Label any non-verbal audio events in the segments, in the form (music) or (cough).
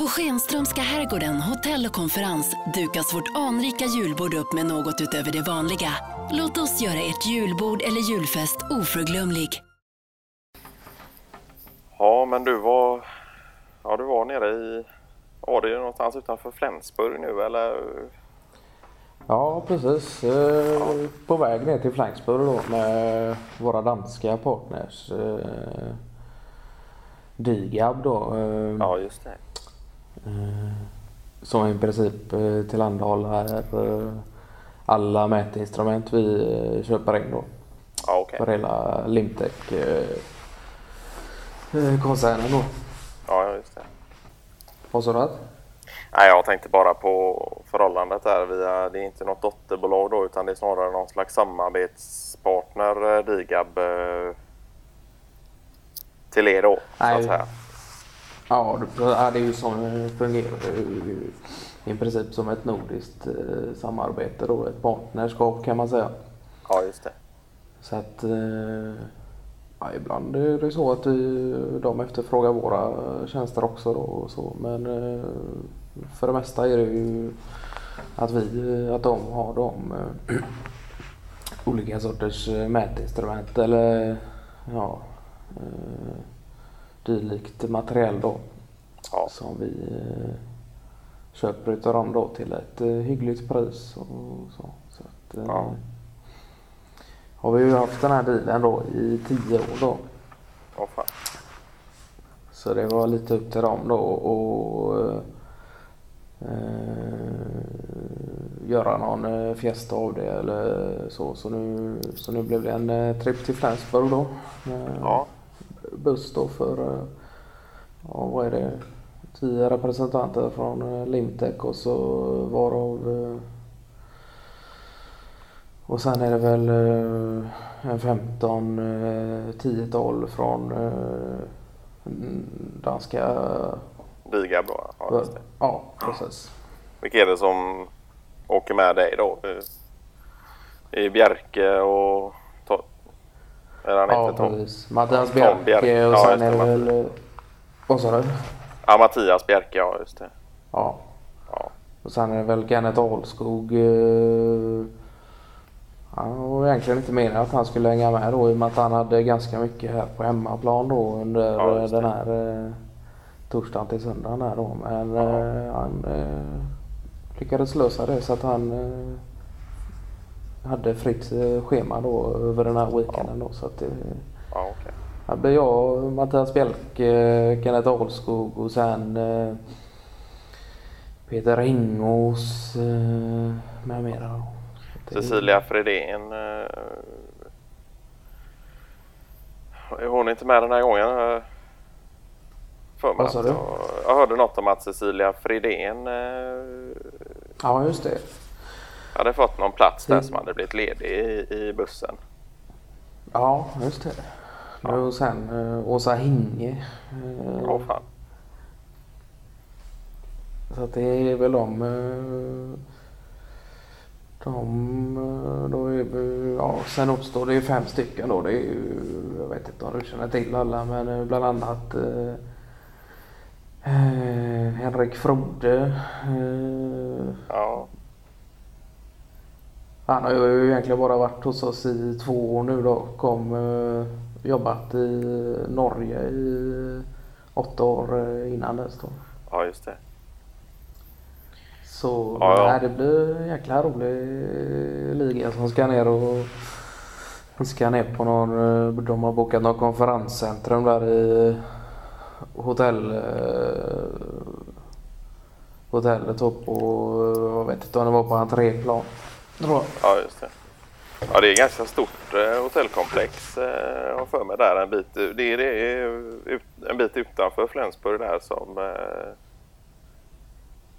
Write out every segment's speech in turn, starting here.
På Schenströmska herrgården hotell och konferens dukas vårt anrika julbord upp med något utöver det vanliga. Låt oss göra ert julbord eller julfest oförglömlig. Ja, men du var, ja, du var nere i, var det någonstans utanför Flensburg nu eller? Ja, precis. Eh, På väg ner till Flensburg då med våra danska partners. Eh, Digab då. Eh, Ja, just det. Eh, som i princip eh, tillhandahåller eh, alla mätinstrument vi köper in då. Ja, okej. För hela Limtech eh, eh, koncernen då. Ja, just det. Vad sa du? Nej, jag tänkte bara på förhållandet där via, det är inte något dotterbolag då utan det är snarare någon slags samarbetspartner Digab till er då, så Nej. att säga. Ja, det, är ju det fungerar. I princip som ett nordiskt eh, samarbete då, ett partnerskap kan man säga. Ja, just det. Så att eh, ja, ibland är det så att vi, de efterfrågar våra tjänster också då och så. Men eh, för det mesta är det ju att vi, att de har de olika sorters mätinstrument eller ja, dylikt materiell då Ja, som vi eh, köper utav dem då till ett eh, hyggligt pris och så. så att, eh, Ja. Har vi ju haft den här bilen då i tio år då. åh fan. Så det var lite upp till dem då och eh, göra någon fiesta av det eller så. Så nu, så nu blev det en eh, tripp till Flensburg då. Ja, buss då för, eh, ja vad är det, tio representanter från eh, Limtech och så varav eh, och sen är det väl en 15, eh, 10-tal från danska... Digab då. Ja. Ja, precis. Vilka är det som åker med dig då? I Bjerke och... Är han Ja, inte Tom? precis. Mattias Bjerke och Ja, sen är det väl... eh, Vad sa du? Ja, Mattias Bjerke, ja just det. Ja. Ja, Och sen är det väl Kenneth Ahlskog. Eh, han var egentligen inte meningen att han skulle hänga med då i och med att han hade ganska mycket här på hemmaplan då under Ja, eh, den här eh, torsdagen till söndagen här då. Men Ja. eh, han eh, lyckades lösa det så att han eh, hade fritt eh, schema då över den här weekenden då. Så att det, ja okej. här blir jag, Mattias Bjelke, eh, Kenneth Ahlskog och sen eh, Peter Ringås med mera. det- Cecilia Fredén. Är hon inte med den här gången? För Vad sa du? Jag, hörde något om att Cecilia Fredén Ja, just det. Hade fått någon plats där Mm. som hade blivit ledig i, i bussen. Ja, just det. Nu och sen eh, Åsa Hinge. eh, Åh fan. Så att det är väl de. eh, De, då är ja sen uppstår det ju fem stycken då. Det är ju, jag vet inte om du känner till alla men bland annat eh, Henrik Frode. Ja, han har ju egentligen bara varit hos oss i två år nu då. Kom, eh, jobbat i Norge i åtta år eh, innan dess då. ja just det. Så Ja, ja. nej, det blir en jäkla rolig liga som ska ner och ska ner på någon, eh, de har bokat något konferenscentrum där i hotell hotellet upp och jag vet inte om det var på entréplan. Jag. Ja, just det. Ja, det är ett ganska stort eh, hotellkomplex. Eh, jag har för mig där en bit. Det är, det är ut, en bit utanför Flensburg där som eh,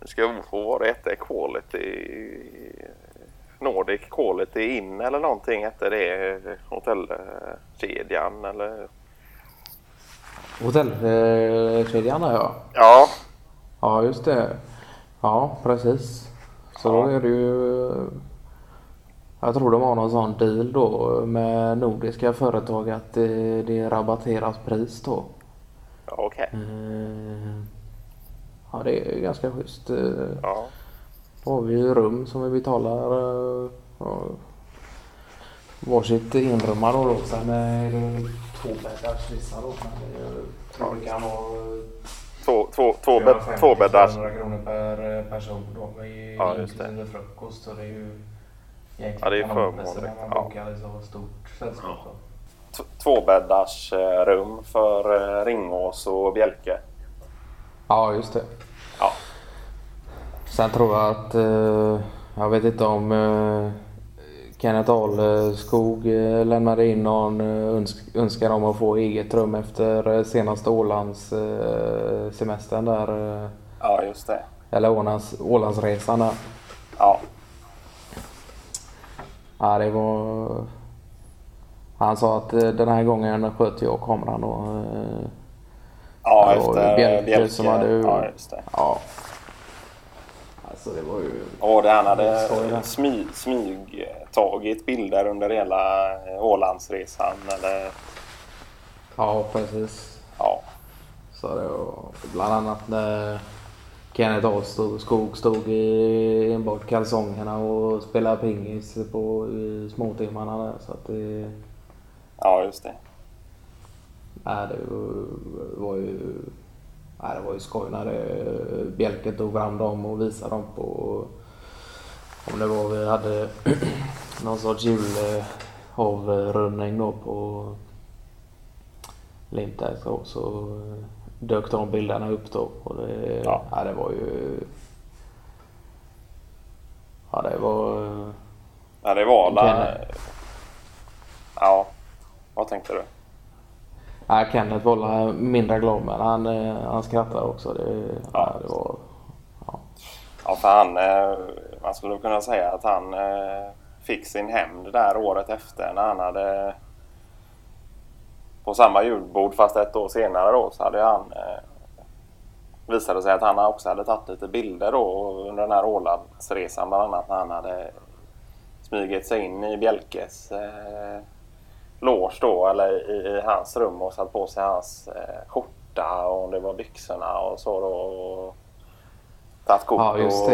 det ska få vara ett Quality Nordic Quality Inn eller någonting hette det hotellkedjan eller Hotellkedjan ja. ja, Ja just det. Ja precis. Så då Ja. är det ju Jag tror de har någon sån deal då med nordiska företag att det, det är rabatterat pris då. okej. Eh, Ja, det är ganska schysst. Eh, Ja. Då har vi ju rum som vi betalar eh, ja, varsitt enrummar då. då. Sen är det två bäddars vissa då. Men det är- tror det kan vara Två, två, två, bädd, två bäddars. 450 kronor per eh, person då. Med Ja, just det. frukost. Så det är ju egentligen Ja, det är förmånligt. när man Ja. bokar ett så stort sällskap. då. T- Tvåbäddars eh, rum för eh, Ringås och Bjälke. Ja, just det. Ja. Sen tror jag att, eh, jag vet inte om eh, Kenneth Ahlskog eh, lämnade in någon önsk önskan om att få eget rum efter eh, senaste Ålands eh, semestern där. Eh, Ja, just det. eller Ålands, Ålandsresan där. Ja, Ja, det var... Han sa att eh, den här gången sköt jag kameran och... eh, ja Det var efter Bjälke Bjälke. som hade- Ja, just det. Ja. Alltså det var ju... Och det han hade smy, smygtagit bilder under hela eh, Ålandsresan. Eller, Ja, precis. ja, Så det var bland annat när Kenneth Ahlskog stod i enbart kalsongerna och spelade pingis på småtimmarna där. Så att det, ja, just det. nej, det var- ju, nej, det var ju skoj när det, Bjälke tog fram dem och visade dem på om det var vi hade (clears throat) någon sorts julavrundning då på så, så dök de bilderna upp då. Och det, Ja. ja. det var ju... Ja det var... Ja, det var alla... Kenneth. Ja, vad tänkte du? Ja, Kenneth var mindre glad men han, eh, han skrattade också. Det, ja. det var... Ja, för han, eh, man skulle kunna säga att han eh, fick sin hämnd där året efter när han hade på samma julbord fast ett år senare då så hade han eh, visade sig att han också hade tagit lite bilder då under den här Ålandsresan bland annat när han hade smugit sig in i Bjälkes eh, loge då eller i, i hans rum och satt på sig hans eh, skjorta och om det var byxorna och så då. Och, tagit kort Ja, och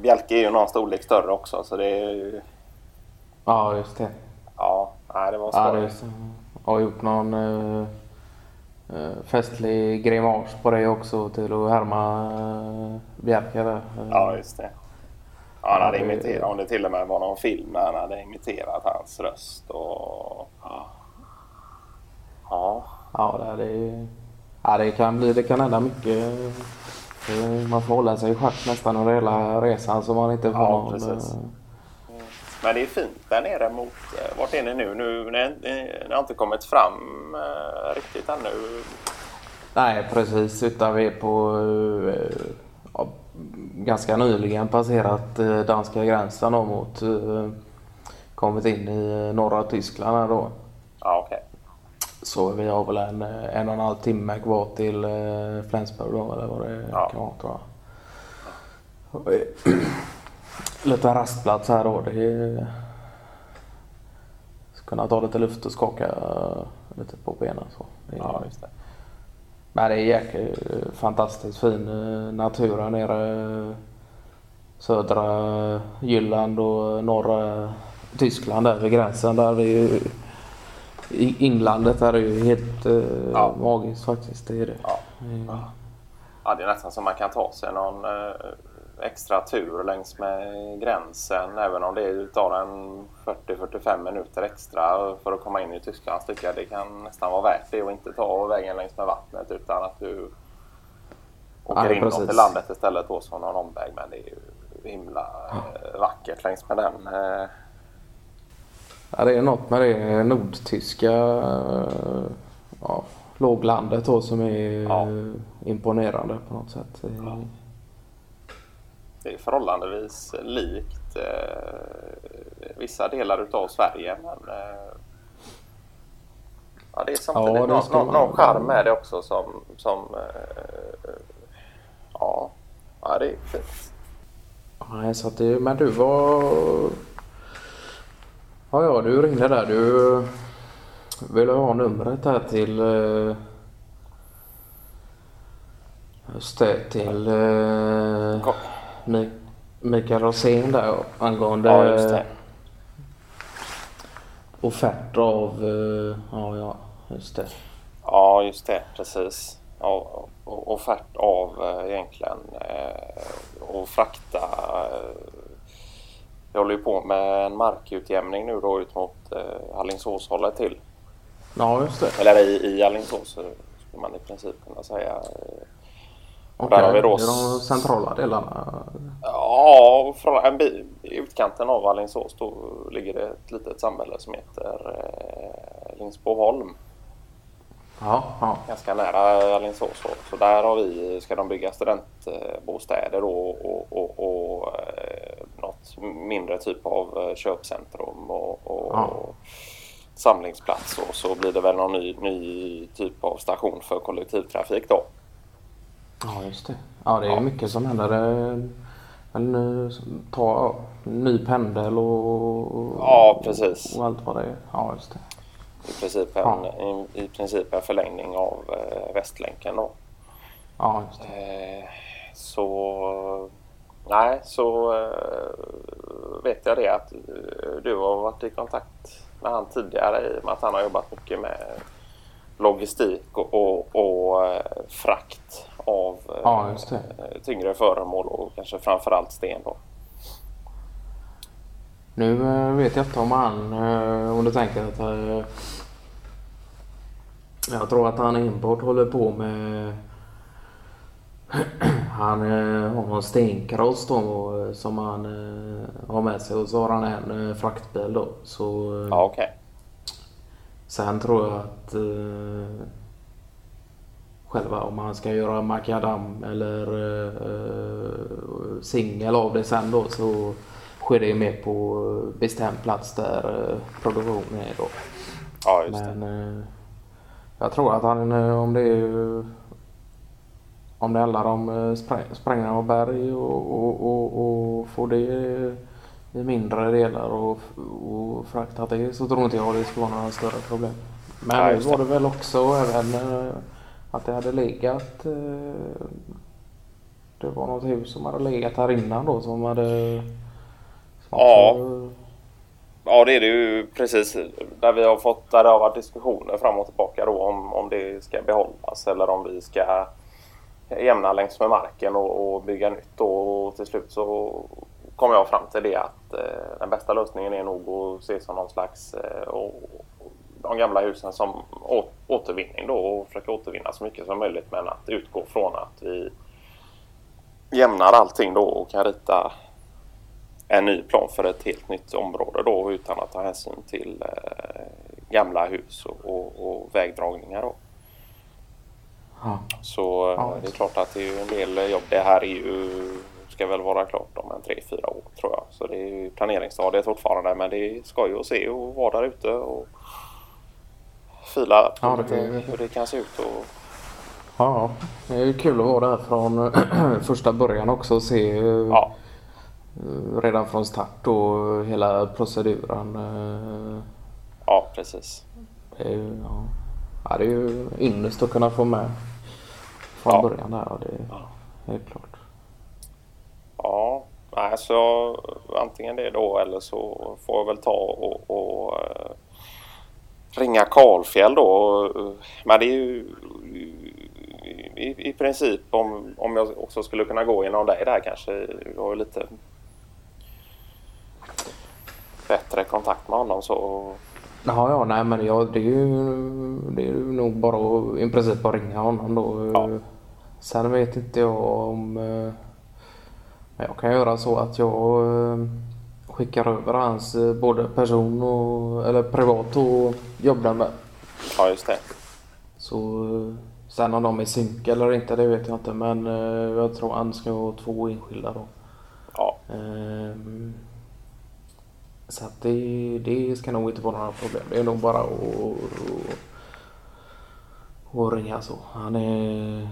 Bjälke är ju någon storlek större också så det är ju... Ja just det. Ja, nej, det var Ja, skoj. Jag har gjort någon uh, festlig grimas på det också till att härma uh, Bjerke där. Ja, just det. Ja, han hade imiterat, om det till och med var någon film när han hade imiterat hans röst och... Ja. Ja, Ja, det, är- det, är- ja, det kan bli, det kan hända mycket. Eh, Man får hålla sig i schack nästan under hela resan så man inte får Ja, någon... precis. Men det är fint där nere mot... eh, Vart är ni nu? Nu ni, ni, har inte kommit fram eh, riktigt ännu. Nej, precis. Utan vi är på eh, ja, ganska nyligen passerat eh, danska gränsen och mot eh, kommit in i eh, norra Tyskland här då. Ja, okej. Så vi har väl en, eh, en och en halv timme kvar till eh, Flensburg då, eller vad det Ja. kan vara tror jag. Och det är Lite rastplats här då. Det är... Ska kunna ta lite luft och skaka eh, lite på benen så. Det är, Ja, just det. Men det är jäkla, fantastiskt fin eh, natur här nere. Södra Jylland och norra Tyskland där vid gränsen. Där är ju, i inlandet där är ju helt eh, Ja. magiskt faktiskt. Det är det. Ja. Eh, Ja, det är nästan som man kan ta sig någon eh, extra tur längs med gränsen. Även om det tar en 40-45 minuter extra för att komma in i Tyskland tycker jag det kan nästan vara värt det och inte ta vägen längs med vattnet utan att du åker Ja, inåt i landet istället och så någon omväg. Men det är ju himla eh, vackert längs med den. eh, Ja, det är något med det nordtyska eh, ja, låglandet då som är Ja. imponerande på något sätt. Ja. Det är förhållandevis likt eh, vissa delar utav Sverige. Men, eh, ja, det är samtidigt Ja, det någon, någon, någon charm med det också som... som eh, ja, ja, det är fint. Nej, så att det, men du var... Ja, ja, du ringde där. Du ville ha numret här till... eh, Just det, till eh, Mikael Rosén där angående ja, just det. av, eh, ja, ja just det. Ja just det, precis. Ja, offert av eh, egentligen och frakta. Jag håller ju på med en markutjämning nu då ut mot Alingsåshållet till. Ja just det. Eller i, i Alingsås skulle man i princip kunna säga. Okej, okay, då... i de centrala delarna? Ja, från en bit, i utkanten av Alingsås då ligger det ett litet samhälle som heter eh, Lingsboholm. Ja, ja. Ganska nära Alingsås. Så där har vi, ska de bygga studentbostäder då, och, och, och eh, något mindre typ av eh, köpcentrum och, och ja. samlingsplats och så blir det väl någon ny, ny typ av station för kollektivtrafik då. Ja, just det. Ja, det är ja. mycket som händer. En, ta ny pendel och, ja, precis. och allt vad det är. Ja, just det. I princip en, ja. i, i princip en förlängning av eh, Västlänken då. Ja, just det. Eh, så nej, så eh, vet jag det att eh, du har varit i kontakt med han tidigare i och med att han har jobbat mycket med logistik och, och, och eh, frakt av ja, eh, tyngre föremål och kanske framförallt sten. Då. Nu eh, vet jag inte om han, om du tänker att jag tror att han import håller på med (clears throat) han har någon stenkross då som han har med sig och så har han en fraktbil då. Så, ja, okay. Sen tror jag att eh, själva om man ska göra makadam eller eh, singel av det sen då så sker det mer på bestämd plats där eh, produktionen är då. Ja, Men eh, jag tror att han eh, om det är om det handlar om eh, sprängning av berg och, och, och, och få det i mindre delar och, och fraktat det så tror inte jag det ska vara några större problem. Men nu var det väl också även att det hade legat äh, det var något hus som hade legat här innan då som hade som ja. Också, ja det är det ju precis där vi har fått där det har varit diskussioner fram och tillbaka då om, om det ska behållas eller om vi ska jämna längs med marken och, och bygga nytt och till slut så kom jag fram till det att eh, den bästa lösningen är nog att se som någon slags eh, och, de gamla husen som återvinning då och försöka återvinna så mycket som möjligt men att utgå från att vi jämnar allting då och kan rita en ny plan för ett helt nytt område då utan att ta hänsyn till eh, gamla hus och, och, och vägdragningar då. Ja. Så ja. det är klart att det är en del jobb. Det här är ju ska väl vara klart om en tre, fyra år tror jag. Så det är ju planeringsstadiet fortfarande men det är skoj att se och vara där ute och fila på ja, det är... hur det kan se ut. Och... Ja, det är kul att vara där från (clears throat) första början också och se ja. redan från start och hela proceduren. Ja, precis. Det är ju, ja. Ja, det är ju ynnest att kunna få med från ja. början där. Det är ja. helt klart. Ja, alltså antingen det då eller så får jag väl ta och, och uh, ringa Karlfjäll då. Men det är ju i, i princip om, om jag också skulle kunna gå genom dig där kanske. Du har lite bättre kontakt med honom så. Ja, ja, nej men ja, det är ju det är nog bara att i princip bara ringa honom då. Ja. Sen vet inte jag om eh, jag kan göra så att jag eh, skickar över hans eh, både person och eller privat och jobbnummer. Ja just det. Så eh, sen om de är synk eller inte det vet jag inte men jag tror han ska ha två enskilda då. Ja. Ehm, så att det, det ska nog inte vara några problem. Det är nog bara att, att, att ringa så. Han är...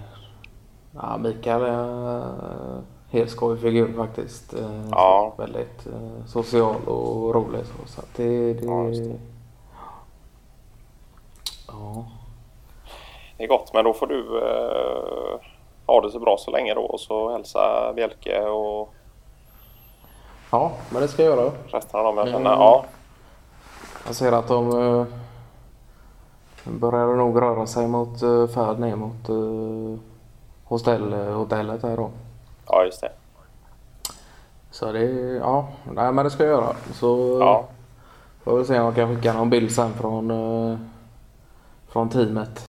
Ja, Mikael är helt skojig figur faktiskt. Eh, ja. Väldigt eh, social och rolig. Så, så det, det, ja, det. ja. Det är gott, men då får du eh, ha det så bra så länge då och så hälsa Bjelke och Ja, men det ska jag göra. resten av dem jag Mm. känner. Ja, Jag ser att de uh, börjar nog röra sig mot uh, färd ner mot uh, hostell, hotellet här då. Ja just det. Så det, ja, nej men det ska jag göra. Så Ja. får vi se om jag kan skicka någon bild sen från, uh, från teamet.